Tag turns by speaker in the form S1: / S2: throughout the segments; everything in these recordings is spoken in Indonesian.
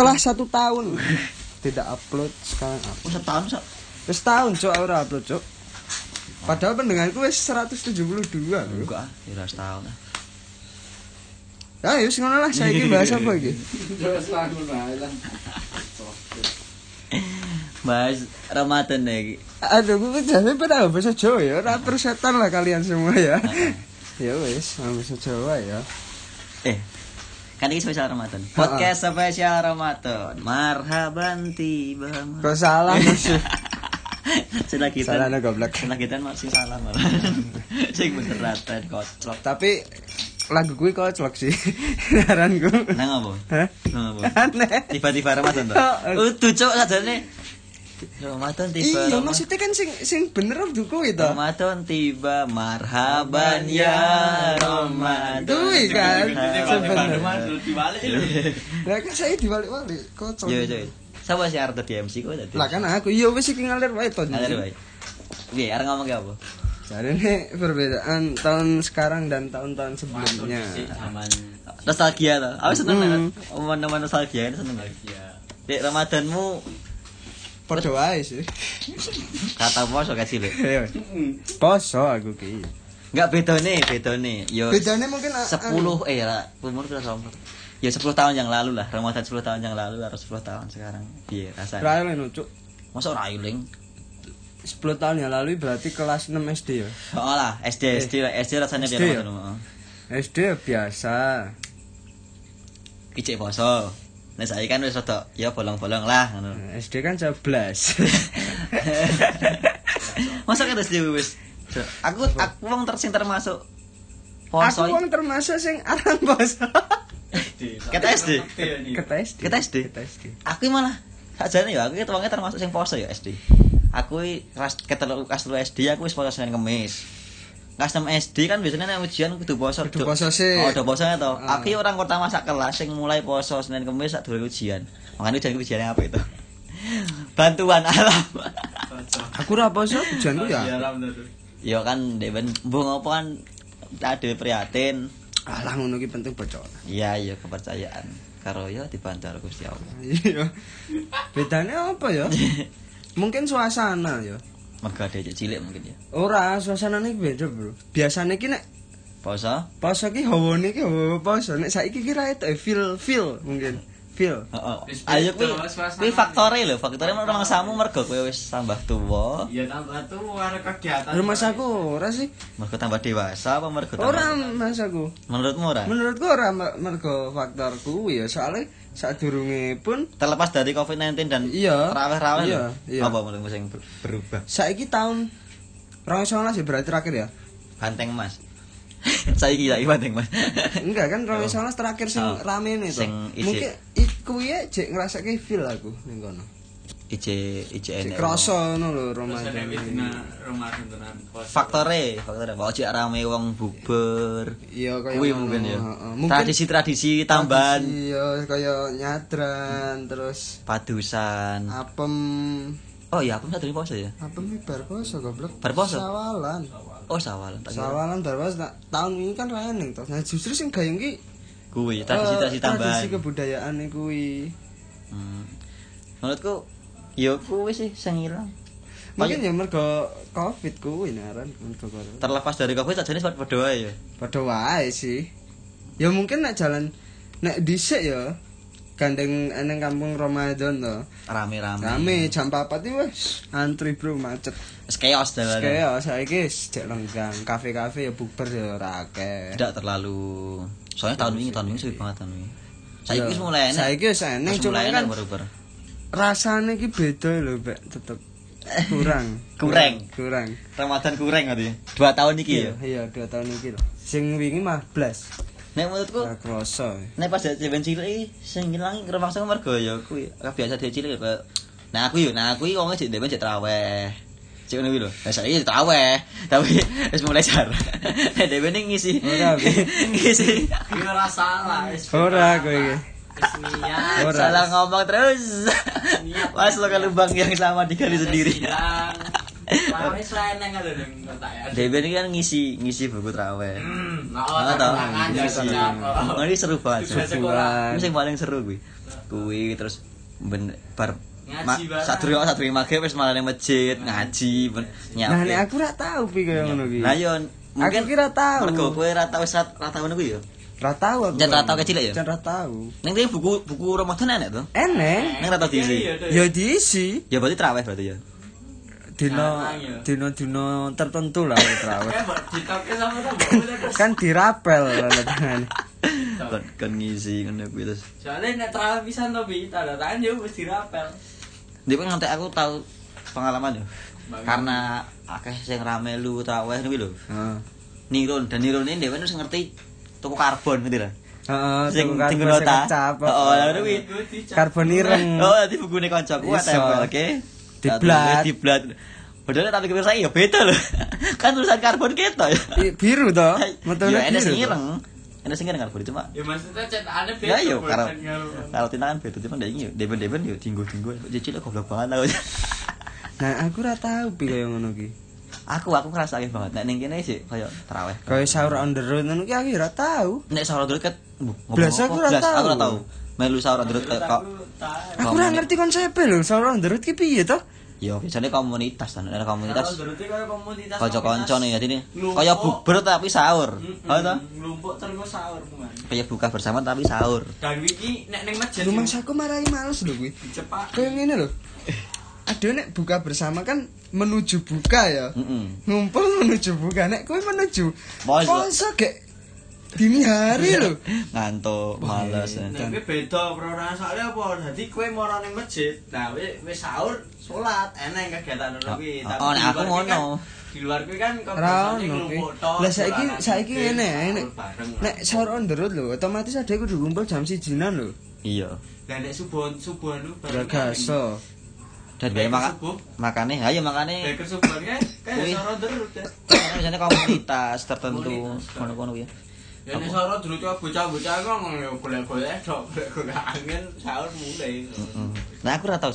S1: setelah satu tahun tidak upload sekarang upload
S2: Oh, setahun sak.
S1: wis tahun cok ora upload cok padahal pendengarku wis 172 lho
S2: Enggak, ya setahun. ah.
S1: ya wis ngono lah saiki bahas apa iki.
S2: Bahas Ramadan ya iki.
S1: aduh gue jadi pada bahasa Jawa ya ora persetan lah kalian semua ya ya wis bahasa Jawa ya
S2: Eh, kan ini spesial Ramadan. Podcast spesial Ramadan. Marhaban tiba.
S1: salah masih
S2: Sudah kita.
S1: salah goblok
S2: Sudah kita masih salah malah. Sing bener raten koclok.
S1: tapi lagu gue koclok sih saranku
S2: Nang apa?
S1: Hah?
S2: Nang apa?
S1: aneh
S2: Tiba-tiba Ramadan tuh. Udah cok sajane. Ramadan tiba.
S1: iya
S2: Ramadan.
S1: maksudnya kan sing sing bener duku itu
S2: Ramadan tiba marhaban ya Ramadan.
S1: Duh, kan. Sebenarnya. Lah kan saya dibalik-balik kocok
S2: Yo yo. Siapa sih arep di MC kok tadi?
S1: lah kan aku iya wis iki ngalir wae to
S2: Ada baik. Oke, arep ngomong ke apa?
S1: jadi ini perbedaan tahun sekarang dan tahun-tahun sebelumnya.
S2: Nostalgia tuh. Aku seneng
S1: Hmm.
S2: banget. Omongan nostalgia ini seneng banget. Dek Ramadanmu
S1: Podo wae sih.
S2: kata poso gak sih, Lek?
S1: Iya. Poso aku ki.
S2: Enggak beda nih, beda nih. Yo
S1: Bedanya mungkin a-
S2: 10 eh ya, umur berapa tahun? Ya 10 tahun yang lalu lah, Ramadan 10 tahun yang lalu harus 10 tahun sekarang. Piye rasanya?
S1: Trial ini cuk.
S2: Masa ora iling?
S1: 10 tahun yang lalu berarti kelas 6 SD ya.
S2: Oh lah, SD, SD, SD rasanya
S1: SD
S2: biar
S1: ya? SD biasa.
S2: Icek poso. Nek saya kan wis rada ya bolong-bolong lah ngono.
S1: Nah, SD kan 11.
S2: Masa kan SD wis. Aku aku wong tersing termasuk poso.
S1: aku wong termasuk sing aran poso.
S2: Kata SD.
S1: Kata SD.
S2: Kita SD.
S1: Kata SD.
S2: Aku malah sajane ya aku itu wongnya termasuk sing poso ya SD. Aku i kelas ketelu kelas SD aku wis poso Senin Kamis. 6 SD kan biasanya nek ujian kudu poso.
S1: Kudu poso sih.
S2: Oh, udah poso to.
S1: Ah.
S2: Aku i orang pertama sak kelas sing mulai poso Senin Kamis sak durung ujian. Makanya ujian ujiannya apa itu? Bantuan alam.
S1: Aku ora poso ujanku ya.
S2: ya kan dewen mbung apa kan ada prihatin.
S1: Alah ngono ki penting bocor.
S2: Iya iya kepercayaan. Karo ya dibantu karo Gusti Allah.
S1: Iya. Bedanya apa ya? Mungkin suasana ya.
S2: Mergo ada cilik mungkin ya.
S1: Ora, suasanane beda, Bro. Biasane ki nek
S2: Poso?
S1: poso ki hawane ki hawa poso. Nek saiki ki ra itu feel feel mungkin. Feel.
S2: Heeh. Ayo kuwi
S3: beda, suasana.
S2: kuwi faktore lho, faktore rumah samu mergo kowe wis tambah tuwa,
S3: Iya tambah tuh ada kegiatan.
S1: Rumah saku ora sih.
S2: mergo tambah dewasa apa mergo tambah
S1: Ora masaku.
S2: Menurutmu ora?
S1: Menurutku ora mer- mergo faktor kuwi ya, soalnya sadurunge pun
S2: Terlepas dari COVID-19 dan
S1: Iya.
S2: raweh-raweh
S1: Iya, iya.
S2: Apa menurutmu sing ber- berubah?
S1: saiki tahun 2019 ya berarti terakhir ya.
S2: Banteng Mas. Saiki lagi banteng Mas.
S1: Enggak kan 2019 terakhir sing
S2: Oh.
S1: rame nih.
S2: Sing isi-
S1: Mungkin i- kuwi ya jek ngrasake feel aku ning kono.
S2: IC IC
S1: Jek
S2: enek.
S1: kroso ngono lho Ramadan.
S3: Ramadan tenan.
S2: Faktore, faktore kok ojek rame wong buber.
S1: Iya kaya
S2: Kuwi mungkin ya. Tradisi-tradisi tambahan
S1: Iya kaya nyadran terus
S2: padusan.
S1: apem
S2: Oh iya, apa satu poso ya?
S1: apem bar poso goblok.
S2: Bar poso?
S1: Sawalan.
S2: Oh sawalan tak.
S1: Sawalan nah, tahun ini kan raning to. Nah justru sing gayung ki
S2: Kuwi tradisi-tradisi tambahan.
S1: Tradisi kebudayaan kuwi.
S2: Hmm. Menurutku ya kuwi sih sing ilang.
S1: Mungkin ya mergo Covid kuwi naran mergo.
S2: Terlepas dari Covid sajane sempat padha wae ya.
S1: Padha wae sih. Ya mungkin nek jalan nek dhisik ya gandeng eneng kampung Ramadan to.
S2: Rame-rame.
S1: Rame jam 4 iki wis antri bro macet.
S2: Wis chaos dalan.
S1: Kayak saiki wis jek lenggang, kafe-kafe ya bukber ya ora akeh.
S2: Tidak terlalu. Soalnya tahun ini tahun ini sepi banget tahun ini. Saiki wis mulai enak.
S1: Saiki wis
S2: Wis
S1: cuma
S2: mulai
S1: kan
S2: enak
S1: rasane iki beda lho, Mbak, tetep kurang.
S2: Kurang.
S1: Kurang.
S2: Ramadan kurang ngerti. Dua tahun iki ya.
S1: iya 2 tahun iki lho. Sing wingi mah blas.
S2: Nek menurutku
S1: Ora kroso.
S2: nek pas jaman cilik iki sing ngilang rumangsa mergo ya kuwi biasa dhewe cilik ya Nah aku yo, nah aku iki wong dhewe jek traweh. Cek ngono kuwi lho. Lah saiki traweh, tapi wis mulai jar. Nek dhewe ning ngisi. Ngisi.
S3: Ora salah.
S1: Ora. Ora.
S2: Salah ngomong terus. Mas lo ke lubang yang sama digali sendiri.
S3: Kan ya.
S2: Ini kan ngisi ngisi buku traweh.
S3: Hmm, nah,
S2: Nggak tahu.
S3: tangan
S2: Ngisi. Oh, ini seru banget.
S3: Tugas
S2: seru.
S3: sekolah.
S2: Ini yang paling seru kuwi. Kuwi terus ben bar. Sadurunge sadurunge maghrib wis malah ning masjid ngaji ben
S1: Nah, nek aku ora tahu pi kaya ngono ki.
S2: Lah yo mungkin
S1: Aku kira tahu.
S2: Mergo kowe ra tau wis ra ra tau ngono kuwi yo.
S1: Ora tahu aku.
S2: Jan ora tahu kecil ya?
S1: Jan ora tahu.
S2: Ning buku buku Ramadan enek to?
S1: Eneng.
S2: Ning ra tau diisi.
S3: Iya, iya,
S1: Ya diisi
S2: Ya berarti traweh berarti ya.
S1: Dino
S3: ya.
S1: dino-dino tertentu lah
S3: mbok.
S1: kan dirapel tangan.
S2: Kon kon ngisi kuwi terus.
S3: Soalnya nek traweh pisan to bi, tanda tangan yo wis dirapel.
S2: Dia kan ngantek aku tahu pengalaman yo.
S3: Bagaimana?
S2: Karena akeh sing rame lu traweh kuwi lho.
S1: Heeh.
S2: Nirun dan Nirun ini dia wis ngerti tuku karbon gitu lah.
S1: Heeh,
S2: Sing nota.
S1: kecap.
S2: Oh, lha kuwi.
S1: Karbon ireng.
S2: Oh, dadi bukune kancaku oke.
S1: Diblat.
S2: Diblat. Padahal tapi kira saya ya beda loh. kan tulisan karbon keto ya.
S1: I- Biru toh, metune
S2: Ya enak
S1: biru.
S2: sing
S1: toh.
S2: ireng. Enak sing ireng karbon cuma
S3: Ya maksudnya cetakane beda.
S2: Ya yo karo
S3: kan, karo.
S2: karo tindakan beda cuma ndak ingin deben-deben yo tinggu-tinggu. Cicil goblok banget aku.
S1: Nah, aku ora tahu pi kaya ngono ki.
S2: Aku aku ngerasain banget nek ning kene sih kaya taraweh.
S1: Kaya sahur on the road ngono ki aku ora tahu.
S2: Nek sahur dulu ket
S1: Blas aku ora
S2: Blas, aku ora
S1: tahu.
S2: Melu sahur dulu
S3: Menurut
S2: kok
S3: aku, tak-
S1: Aku ora ngerti konsepnya lho, sahur on the road ki piye toh?
S2: Ya biasanya komunitas kan, ada komunitas
S3: Kalau kaya komunitas.
S2: kanca-kanca nih ya ini
S3: Nglumpuk.
S2: kaya bukber tapi sahur. Oh toh?
S3: Nglumpuk terus sahur man.
S2: Kayak buka bersama tapi sahur.
S3: Dan wiki nek ning masjid
S1: Rumah
S3: yo
S1: aku marai males lho kuwi.
S3: dicepak.
S1: Kayak ngene lho. Ada nek buka bersama kan menuju buka ya.
S2: Heeh.
S1: Ngumpul menuju buka nek kowe menuju
S2: poso
S1: gek dini hari lho.
S2: Ngantuk, males.
S3: kuwi beda perorangan soalnya apa? Dadi kowe moro ning masjid. Nah, wis sahur, salat, eneng kegiatan ngono kuwi.
S2: Oh, oh,
S3: di
S2: nek aku
S3: kan-
S2: ngono.
S3: Di luar kuwi kan
S1: kuwi.
S3: nglumpuk tok,
S1: Lah saiki saiki ngene nek
S3: bareng.
S1: nek sahur on the road lho, otomatis ada kudu ngumpul jam 1 lho.
S2: Iya.
S3: Lah nek subuh subuh lu
S1: Beragaso.
S2: Dan biaya maka makane, ayo makane
S3: Beker subuh kan kayak sahur terus. ya.
S2: biasanya komunitas tertentu ngono-ngono ya.
S3: Ya nek sahur dulu tuh bocah-bocah kok ngono golek-golek tok, golek angin sahur mulai.
S2: Heeh. Nah, aku ora tau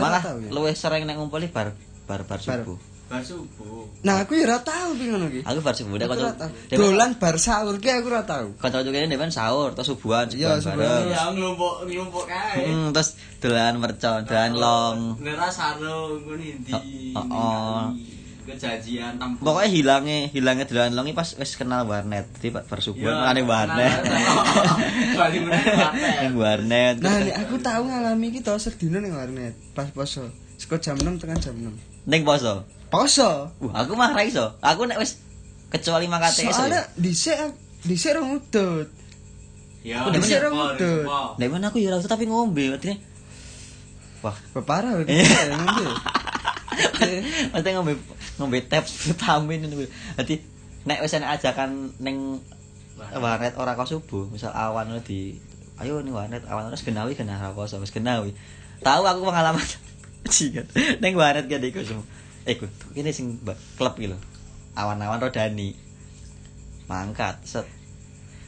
S2: Malah
S1: tau,
S2: luwih sering nek ngumpuli bar bar bar subuh.
S3: Bar subuh.
S1: Nah, aku ya ora tahu ki ngono ki.
S2: Aku bar subuh nek kanca.
S1: tahu. Dolan bar sahur ki aku ora tahu.
S2: Kanca-kanca kene depan sahur terus subuhan
S1: Iya,
S2: subuhan bareng.
S3: Ya nglumpuk nglumpuk kae.
S2: Hmm, terus dolan mercon, dolan long.
S3: Nera sarung ngono ndi.
S2: Oh.
S3: Kejajian tampuk.
S2: Pokoknya hilangnya hilangnya dolan long iki pas wis kenal warnet. Jadi Pak bar subuhan malah ning warnet.
S3: Meneh warnet.
S1: Nah, nek aku tahu ngalami ki to sedina ning warnet pas poso. Seko jam 6 tekan jam 6.
S2: ning poso.
S1: Poso.
S2: Wah, aku mah ra iso. Aku nek wis kecuali mangkate iso.
S1: Soalnya dhisik dhisik rong udut.
S3: Ya,
S1: serem udah.
S3: nyepor.
S2: Nek mana aku ya tapi ngombe artinya. Wah,
S1: Parah ya, ngombe.
S2: Mesti ngombe ngombe tap vitamin kuwi. Dadi nek wis enek ajakan ning warnet ora kok subuh, misal awan di ayo ning warnet awan terus genawi genah ra poso wis genawi. Tahu aku pengalaman jikan ning warnet kan iku semua. Eh ku kene sing klub lho. Awan-awan rodani. Mangkat set.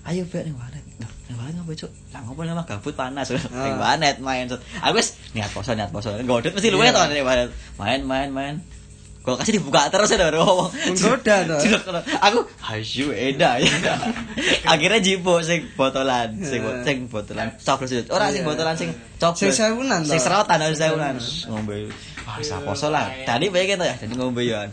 S2: Ayo bek ning warnet. Ning warnet ngopo cuk? Lah ngopo mah gabut panas. Ning warnet main set. Aku wis niat poso niat poso. Godot mesti luwe
S1: Iya.
S2: to ning warnet. Main main main. Kalau kasih dibuka terus ya udah ngomong.
S1: Menggoda
S2: cilok. Aku hayu eda ya. Akhirnya jipo sing botolan, sing bot- sing botolan coklat sih. Ora sing
S1: Iya.
S2: botolan sing coklat.
S1: Sing sewunan toh.
S2: Sing serotan harus sewunan. Ngombe. Wah, saposo lah. Tadi pengen to ya, jadi ngombe ya.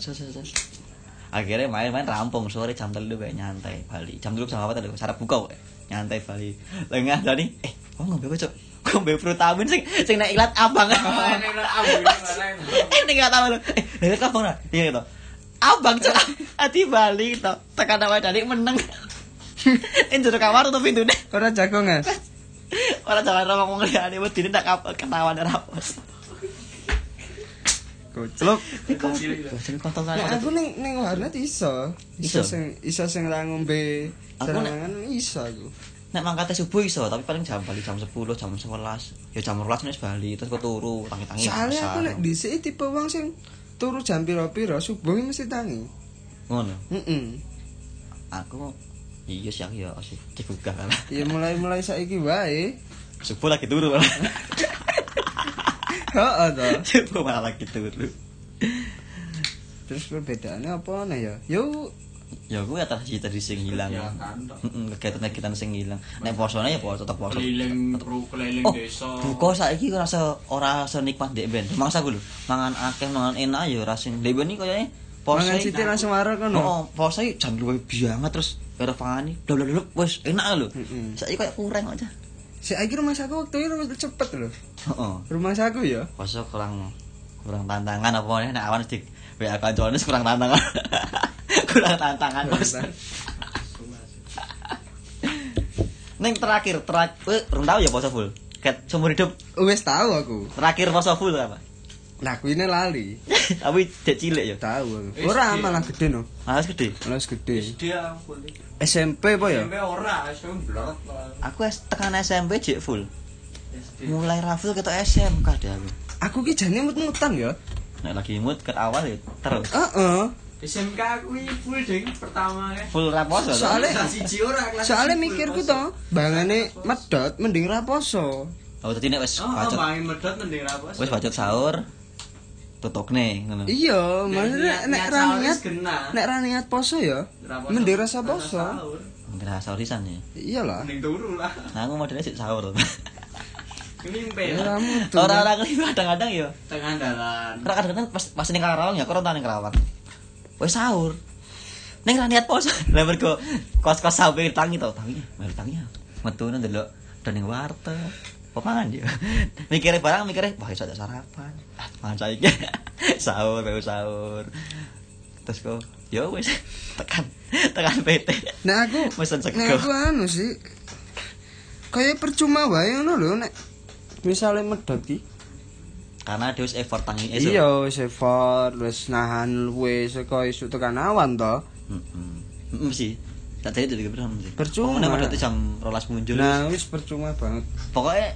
S2: Akhirnya main-main rampung sore jam telu kayak nyantai Bali. Jam telu sama apa tadi? Sarap buka kok. Nyantai Bali. Lengah tadi, eh, kok ngombe kok, Cuk? Ngombe frutamin sing sing nek iklan abang.
S3: Oh, nek nek ini bareng.
S2: eh gak tahu lho. Eh, lha kok abang. Iya gitu. Abang cuk. Ati Bali to. Tekan awake dadi meneng. Enjur kamar tutup pintune.
S1: Ora jagongan.
S2: Ora jalan ora ngomong liyane wedine tak kap- ketahuan kontol kan.
S1: Nek aku ning ning warnet iso.
S2: Iso?
S1: Sing iso sing ra ngombe serangan iso aku.
S2: Nek mangkate subuh iso, tapi paling jam bali jam 10, jam 11. Ya jam 12 wis bali terus kok turu tangi-tangi.
S1: Soalnya aku nek dhisik tipe wong sing turu jam pira-pira subuh mesti tangi.
S2: ngono.
S1: Heeh.
S2: Aku iya sih aku ya sih dibuka kan.
S1: Ya mulai-mulai saiki wae.
S2: Subuh lagi turu.
S1: Heeh to.
S2: Subuh malah lagi turu.
S1: Terus perbedaannya apa nah ya? Yo
S2: Ya aku ya tadi tadi sing hilang.
S3: Tok.
S2: Heeh, kegiatan-kegiatan sing hilang. Nek posone ya poso tetep poso.
S3: Keliling kru keliling
S2: Oh,
S3: desa.
S2: buka saiki rasa ora senikmat dek ben. Mangsa aku lho, mangan akeh mangan enak ya ora sing dek ben iki koyoke poso.
S1: mangan sithik langsung marah kan.
S2: Oh, poso iki jan luwih banget terus karo pangani. Blok blok wis enak lho. Saiki koyo kurang aja.
S1: Saiki rumah saku waktu itu cepet lho.
S2: Heeh.
S1: Rumah saku ya.
S2: Poso kurang kurang tantangan apa nih nek awan di WA wis kurang tantangan. kurang tantangan bos. Neng terakhir terakhir urung tahu ya poso full. Ket seumur hidup
S1: Wis tahu aku.
S2: terakhir poso full apa?
S1: Nah, kuwi lali.
S2: Tapi dek cilik ya.
S1: Tahu aku.
S3: SD.
S1: Ora malah gede no.
S2: Malas gede.
S1: Malah gede.
S3: Dia full.
S1: SMP apa ya?
S3: SMP ora, SMP blok.
S2: Aku es tekan SMP jek full.
S3: SD.
S2: Mulai raful ketok SMK deh aku.
S1: Aku ki jane mut-mutan ya.
S2: Nek lagi mood ket awal ya terus.
S1: Heeh.
S3: SMK aku full ding pertama kan.
S2: Full raposo.
S1: Soalnya-
S3: siji ora kelas
S1: Soalnya mikirku to, bangane medot mending ra poso.
S2: Oh, tadi nek wis
S3: Oh,
S2: bacot.
S3: main medot mending ra poso.
S2: Wis bacot sahur. Tutupne ngono.
S1: Iya, maksudnya nek ra niat nek ra niat poso ya,
S3: Ra poso.
S1: mending rasa
S3: Rasa
S1: poso.
S2: Mungkin sahur pisan ya.
S1: Iyalah.
S3: Mending turu lah.
S2: Nah, aku modelnya sih sahur.
S3: Kelimpe.
S1: Ya.
S2: Orang-orang ini kadang-kadang ya.
S3: Tengah dalan.
S2: Karena kadang-kadang pas pas ning Karawang ya, karo ning Karawang. Wis sahur. Ning ra niat poso. Lah mergo kos-kos sampe tangi to, tangi. Melu tangi. Metu nang delok dan ning warteg. Apa mangan dia? Mikire barang mikire, wah iso ada sarapan. Ah, mangan saiki. sahur, baru sahur. Terus kok, ya wis tekan tekan PT.
S1: Nek aku
S2: Mesen sego.
S1: nek aku anu sih kayak percuma wae ngono lho nek misale medot ki.
S2: Karena dia wis effort tangi esuk.
S1: Iya, wis effort, wis nahan wis saka isuk tekan awan to.
S2: Heeh. Heeh sih. Tak jadi jadi berapa sih?
S1: Percuma.
S2: Pokoknya pada jam rolas muncul.
S1: Nah, wis percuma banget.
S2: pokoknya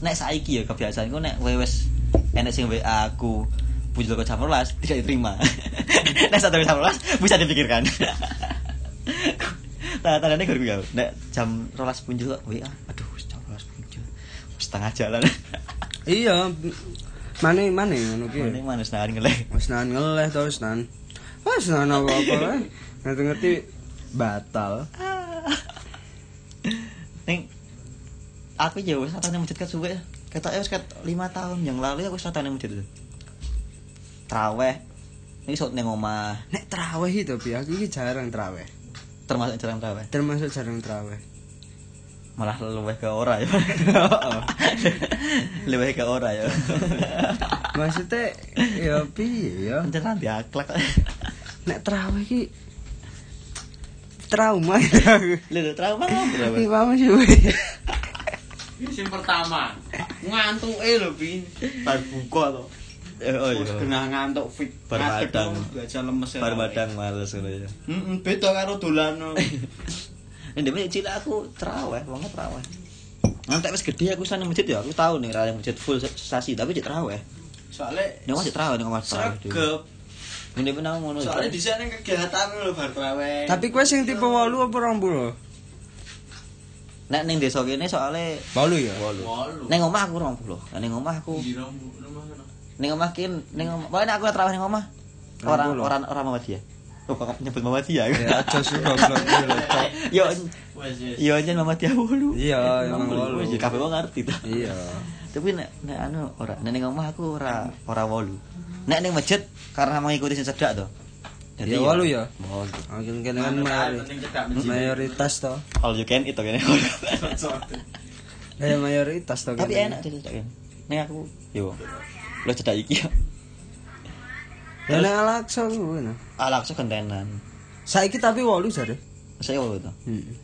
S2: nek saiki ya kebiasaan ku nek wis enek sing WA aku muncul ke jam rolas tidak diterima. nek satu jam rolas bisa dipikirkan. Nah, tandanya gue gue Nek jam rolas muncul WA, aduh jam rolas muncul. Setengah jalan.
S1: Iya, mane mane ngono ki.
S2: Ini manis nahan ngeleh.
S1: Nahan ngeleh to wis nahan. Wis nahan apa-apa wae. Ngerti-ngerti batal.
S2: Ning aku ya wis satane masjid ket suwe. Ketoke wis ket 5 tahun yang lalu aku wis satane masjid. Traweh. Ini sok ning omah,
S1: Nek traweh itu bi aku iki jarang traweh.
S2: termasuk jarang traweh.
S1: Termasuk jarang traweh.
S2: Malah luweh ke ora ya. luweh ke ora ya.
S1: Maksudnya ya piye ya?
S2: Jangan diaklak.
S1: Nek traweh ki trauma.
S2: Lho trauma?
S1: Iki paham sih. weh.
S3: Ini sing pertama. Ngantuke lho, Bin. Bar buka to.
S2: Oh iya.
S3: kena ngantuk fit.
S2: Bar
S3: dong, baca lemes. ya.
S2: Bar badang males ngono ya.
S3: Heeh, beda karo dolan.
S2: Ini dia cilik aku traweh, wong traweh. Nanti wis gede aku sana masjid ya, aku tahu nih raya masjid full sasi tapi cek traweh.
S3: Soale
S2: Nek masjid traweh nek mas traweh. Ini benar ngono.
S3: Soale di sana kegiatan lho bar traweh.
S1: Tapi kowe sing tipe 8 apa 20?
S2: nek ning desa kene soalnya
S1: 8 ya.
S3: Walu.
S2: ning omah aku 20. Ning omah aku ning omah kin ning omah. Pokoknya aku traweh ning omah. Orang
S1: 20.
S2: orang orang Muhammadiyah. Oh, kok nyebut Muhammadiyah.
S1: Ya aja sih goblok iki lho, Cok.
S2: Yo yo nyen Muhammadiyah wolu.
S1: Iya, emang wolu.
S2: Wis kabeh wong ngerti to.
S1: Iya.
S2: Tapi nek nek anu ora nek ning omah aku ora ora wolu. Nek ning masjid karena mengikuti sing cedak to.
S1: Ya wolu ya.
S2: Wolu.
S1: Mungkin kene kan mayoritas to.
S2: All you can eat to kene.
S1: Ya mayoritas to.
S2: Tapi enak cedak. Ning aku yo lo cedak iki yo.
S1: Ya nek alaksa nah.
S2: Alaksa gentenan.
S1: Saiki tapi 8 jare.
S2: Saya wolu to.
S1: Heeh.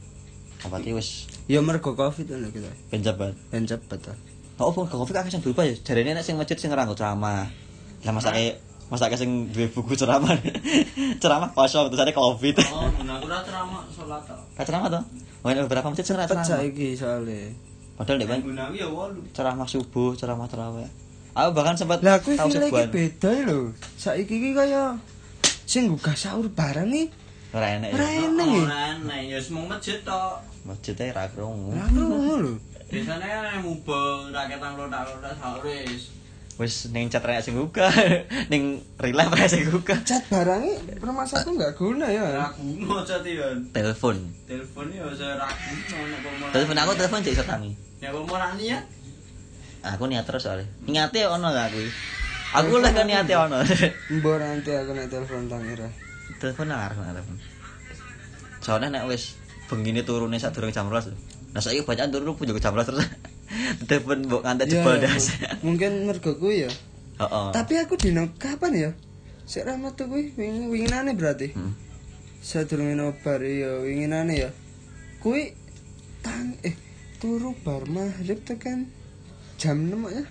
S2: Apa iki wis
S1: Ya mergo Covid lho kita.
S2: penjabat.
S1: Ben cepet to.
S2: Oh, apa kok akeh sing berubah ya? Jarene nek sing masjid sing nganggo ceramah. Lah masake masake sing duwe buku ceramah. ceramah kosong terus ada Covid.
S3: Oh, aku ora ceramah salat to.
S2: Gak ceramah to? Oh, ini beberapa masjid ora ceramah.
S1: saiki soalnya.
S2: Padahal nek Bang,
S3: Gunawi ya
S2: ceramah subuh, ceramah tarawih. Aku bahkan sempat
S1: Lah kuwi iki
S2: sebuah
S1: beda lho. Saiki iki kaya sing gugah sahur bareng iki
S2: ora
S1: ora
S2: ya.
S1: enak
S3: Oh,
S1: ya.
S3: ora enak ya semua masjid tok.
S2: Masjidnya ra krungu.
S1: Lah ngono lho.
S3: Biasanya kan mubeng rakyat lotak-lotak sahur wis.
S2: Wis ning chat rek sing buka, ning relive rek sing buka.
S1: Chat barangnya permasalahanku nggak guna ya.
S3: Raguno catian.
S2: Telepon.
S3: Telepon ya saya nek pemoran.
S2: Telepon aku telepon cek iso tangi.
S3: Ya pemoran ya.
S2: Aku niat terus soalnya. Niate ono gak aku. Aku lek kan niate ono.
S1: Mbok nanti aku nek telepon tangira.
S2: telepon arep telepon. Soalnya nek wis bengine turune sak durung jam 12 lho. Nah saiki bacaan turu pun juga jam 12 terus. telepon mbok jebol
S1: Ya,
S2: das.
S1: Mungkin mergo kuwi ya.
S2: Heeh.
S1: Tapi aku dino kapan ya? Sik ramat tuh kuwi wing winginane berarti.
S2: Hmm.
S1: Sadurunge nobar ya winginane ya. Kuwi tang eh turu bar maghrib tekan jam 6 ya.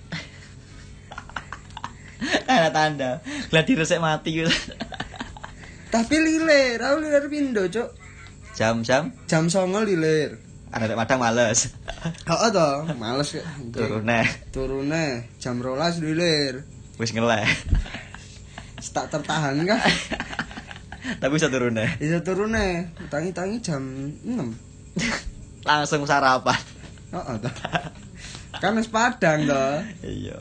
S2: Tanda tanda. Gladi resek mati gitu.
S1: Tapi lilir, aku lilir pindo, Cuk.
S2: Jam-jam
S1: Jam 09 lilir.
S2: ada nek madang males.
S1: Heeh to, males kok.
S2: Turu neh.
S1: Turune jam 12 lilir.
S2: Wis ngeleh.
S1: Tak tertahan kah?
S2: Tapi bisa turun neh.
S1: Bisa turune, tangi-tangi jam 6.
S2: Langsung sarapan.
S1: Heeh to. Kan wis padang to.
S2: Iya.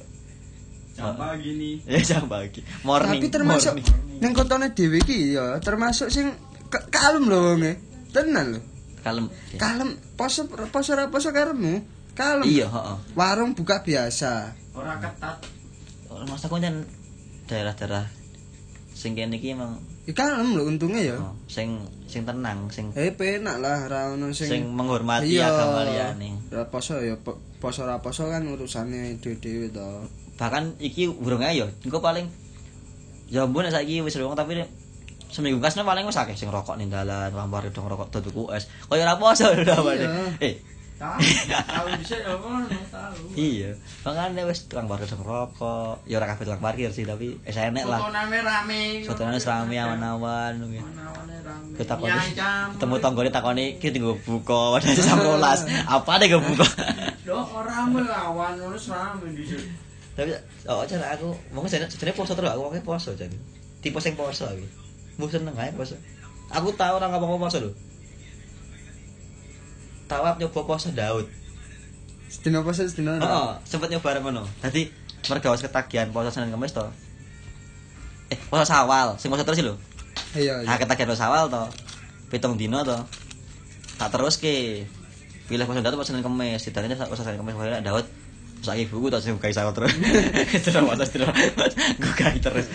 S3: Jam pagi nih.
S2: Ya jam pagi. Morning.
S1: Tapi termasuk
S2: morning.
S1: ning kotone dhewe iki ya, termasuk sing kalem lho wonge. Tenan lho.
S2: Kalem.
S1: Kalem, poso poso ora poso karemu. Kalem.
S2: Iya, heeh.
S1: Warung buka biasa.
S3: Ora ketat.
S2: Mas aku kan daerah-daerah sing kene iki emang
S1: Ya kalem lho untungnya ya.
S2: oh, sing sing tenang, sing
S1: Eh penak lah ra ono sing
S2: sing menghormati
S1: Iya.
S2: agama liyane.
S1: Ra poso ya po- poso ra poso kan urusane dhewe-dhewe to.
S2: Bahkan iki burung ae yo, engko paling ya nek saiki wis rong tapi seminggu kasne paling wis akeh sing rokok ning dalan, lampar dong rokok tuku es. Kaya ora poso lho awake.
S1: Iya.
S2: Eh,
S3: ya
S2: iya. Makanya wis tukang parkir dong rokok. Ya ora kabeh tukang parkir sih, tapi wis enek lah.
S3: Fotonane rame.
S2: Soalnya rame awan-awan. Kita takoni
S3: Nyacam.
S2: ketemu tanggane takoni iki tinggo buka padahal jam 12. Apa nih gue buka?
S3: Loh, ora rame awan ngono rame dhisik.
S2: Tapi oh cara aku mungkin saya sebenarnya poso terus aku pakai poso jadi. Tipe sing poso iki. Mbok seneng ae poso. Aku tahu orang ngomong poso lho. Tawap nyoba poso Daud.
S1: Sedina poso sedina.
S2: Heeh, sempet nyoba bareng ngono. Dadi mergo wis ketagihan poso Senin Kamis to. Eh, poso Sawal, sing poso terus lho.
S1: Iya, iya.
S2: Nah, ketagihan poso Sawal to. Pitung dino to. Tak terus ke. Pilih poso Daud poso Senin Kamis, ditanya poso Senin Kamis poso Daud. Saiki buku tak sing sawal terus. Terus terus. Gue gawe terus.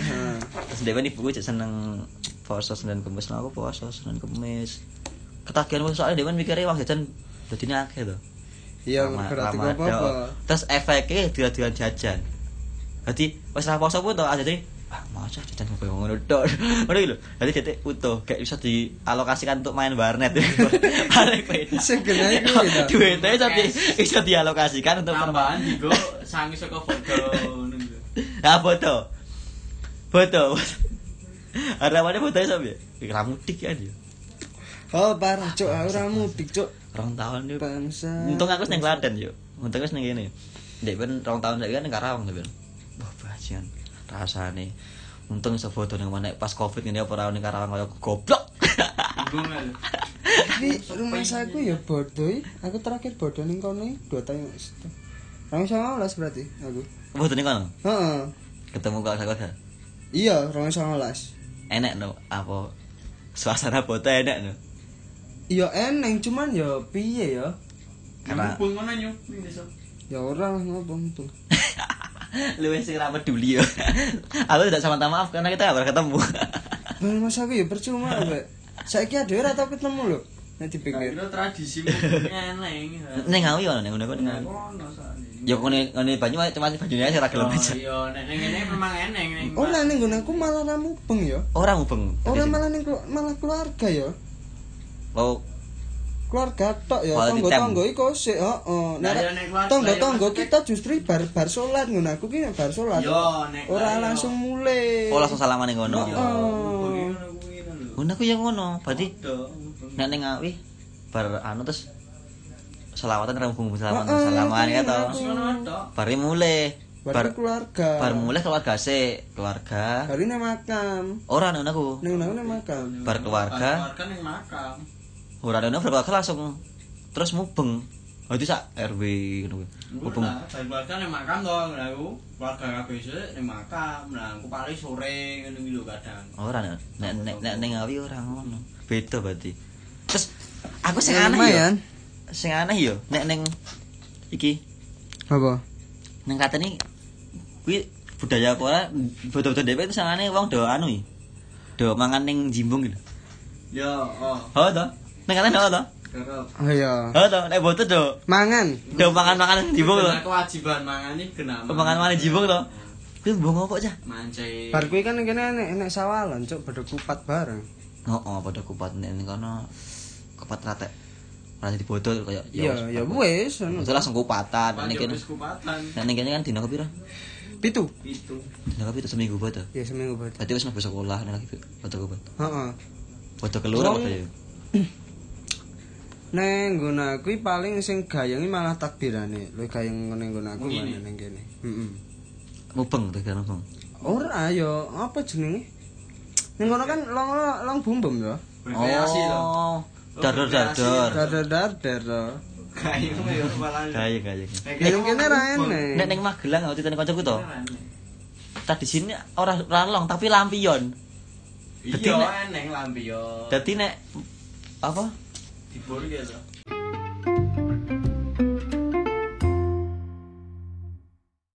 S2: Terus dia ibu cek seneng poso Senin Kamis, nah aku poso Senin Kamis. Ketagihan poso soalnya dia mikirnya wong jajan dadine akeh to.
S1: Iya,
S2: Lama-
S1: berarti apa-apa.
S2: Terus efeknya dia-dia jajan. Jadi wis ra poso pun to aja deh. Ah, masa jajan koyo ngono tok. Ngono iki lho. Dadi detik utuh kayak bisa dialokasikan untuk main warnet. Paling beda.
S1: Segena iku ya.
S2: Duitnya bisa di bisa dialokasikan untuk
S3: Tambahan digo sangi saka foto ngono.
S2: Nah, foto. Foto. Harapannya fotonya sampe. Kira mudik kan ya.
S1: Oh, parah, Cuk. Aku ora mudik, Cuk.
S2: Rong tahun yuk.
S1: Bangsa.
S2: Untung aku seneng Klaten yuk. Untung aku seneng gini. Dek ben rong tahun saiki kan ning Karawang to ben. Wah, bajingan. Rasane. Untung iso foto ning mana pas Covid ngene apa ora ning Karawang kaya goblok.
S1: Tapi rumah saku ya bodoh. Aku terakhir bodoh ning kono dua tahun. Rong songolas berarti aku.
S2: Foto ning kono.
S1: Heeh.
S2: Ketemu keluarga
S1: Iya, rong songolas.
S2: Enek no apa suasana foto enek no.
S1: Iya eneng cuman ya piye ya?
S2: Karena
S3: Hubung ngono nyu ning desa.
S1: Ya ora ngopo tuh.
S2: lu sing ra peduli yo. Aku tidak sama maaf karena kita gak pernah ketemu.
S1: Nah, mas aku ya percuma Mbak. Saiki ada ora tau ketemu lho. Nek dipikir.
S3: Kira tradisi eneng.
S2: Ning ngawi ono ning ngono.
S3: Ngono soalnya.
S2: Ya ngene ngene banyu cuma bajunya aja ra gelem
S3: Oh,
S2: aja.
S3: Iya, nek ning ngene memang eneng ning.
S1: Ora ning nggon aku malah ra mubeng ya.
S2: Ora mubeng.
S1: Ora malah ning malah keluarga ya.
S2: Oh,
S1: Keluarga tok ya,
S2: Quality
S1: tangga-tangga iku sik, heeh.
S3: Nah,
S1: Nek tangga-tangga
S3: ya,
S1: kita justru bar bar salat ngono aku ki bar salat.
S3: Yo, nek
S1: Ora langsung mulai.
S2: oh langsung salaman ning ngono.
S1: Heeh.
S3: Ngono kuwi lho.
S2: Ngono aku ya ngono. Berarti nek ning ngawi bar anu terus selawatan ra mubeng salaman ya to. Bari mulai.
S1: Bar keluarga.
S2: bar mulai keluarga sik, keluarga.
S1: Bari nang makam.
S2: Ora ngono aku.
S1: Ning nang nang makam.
S2: Bar keluarga.
S3: Keluarga ning makam.
S2: Ora ngono bar keluarga langsung terus mubeng. Oh itu sak RW ngono kuwi.
S3: Bari keluarga ning makam to, lha aku keluarga kabeh sik makam. Lah aku paling sore ngene iki lho kadang.
S2: Ora nek nek nek nek ning ngawi ora ngono. Beda berarti. Terus aku sing aneh ya. Sing aneh ya nek ning iki
S1: Apa?
S2: ning katene kuwi budaya ora betul-betul dhewe itu sangane wong do anu. Do mangan ning jimbung gitu.
S3: Ya, oh,
S2: Oh to. Ning katene oh to.
S1: Oh iya.
S2: Oh to nek boten do
S1: Mangan.
S2: do mangan-mangan jimbung to.
S3: Bener kewajiban mangan iki kena.
S2: Mangan-mangan jimbung to. Kuwi mbong apa cah?
S3: Mancing.
S1: Bar kuwi kan kene enek enek sawalan, cuk, pada kupat bareng.
S2: Oh, oh pada kupat nek ning kono kupat rate. Ora di botol kaya
S1: Iya, ya wis ngono.
S2: Itu langsung kupatan. Nek kene
S3: Wis kupatan.
S2: nek ning kene kan dina kepiro?
S1: Pitu.
S3: Itu.
S2: Dina kepiro seminggu boto.
S1: Ya seminggu berarti.
S2: Berarti wis mlebu sekolah nek lagi boto kupat.
S1: Heeh.
S2: Boto keloro
S1: Wong-
S2: apa ya?
S1: Neng nggon aku paling sing gayangi malah takbirane. Lho gayeng ngene nggon aku mana ning kene. Heeh.
S2: Mubeng tuh kan mubeng.
S1: Ora ya, apa jenenge? Ning ngono kan long long bumbem ya.
S3: Rekreasi to.
S2: Oh, dador dador.
S1: Dar-dar-dar to.
S3: Kayu ya malah.
S2: Kaya kaya.
S1: Ning kene ra enek.
S2: Nek ning Magelang waktu itu kancaku to. Tadi sini ora ora long tapi lampion. Dadi
S3: Iya,
S2: nek-
S3: eneng lampion.
S2: Dadi nek apa?
S3: Dibur gitu.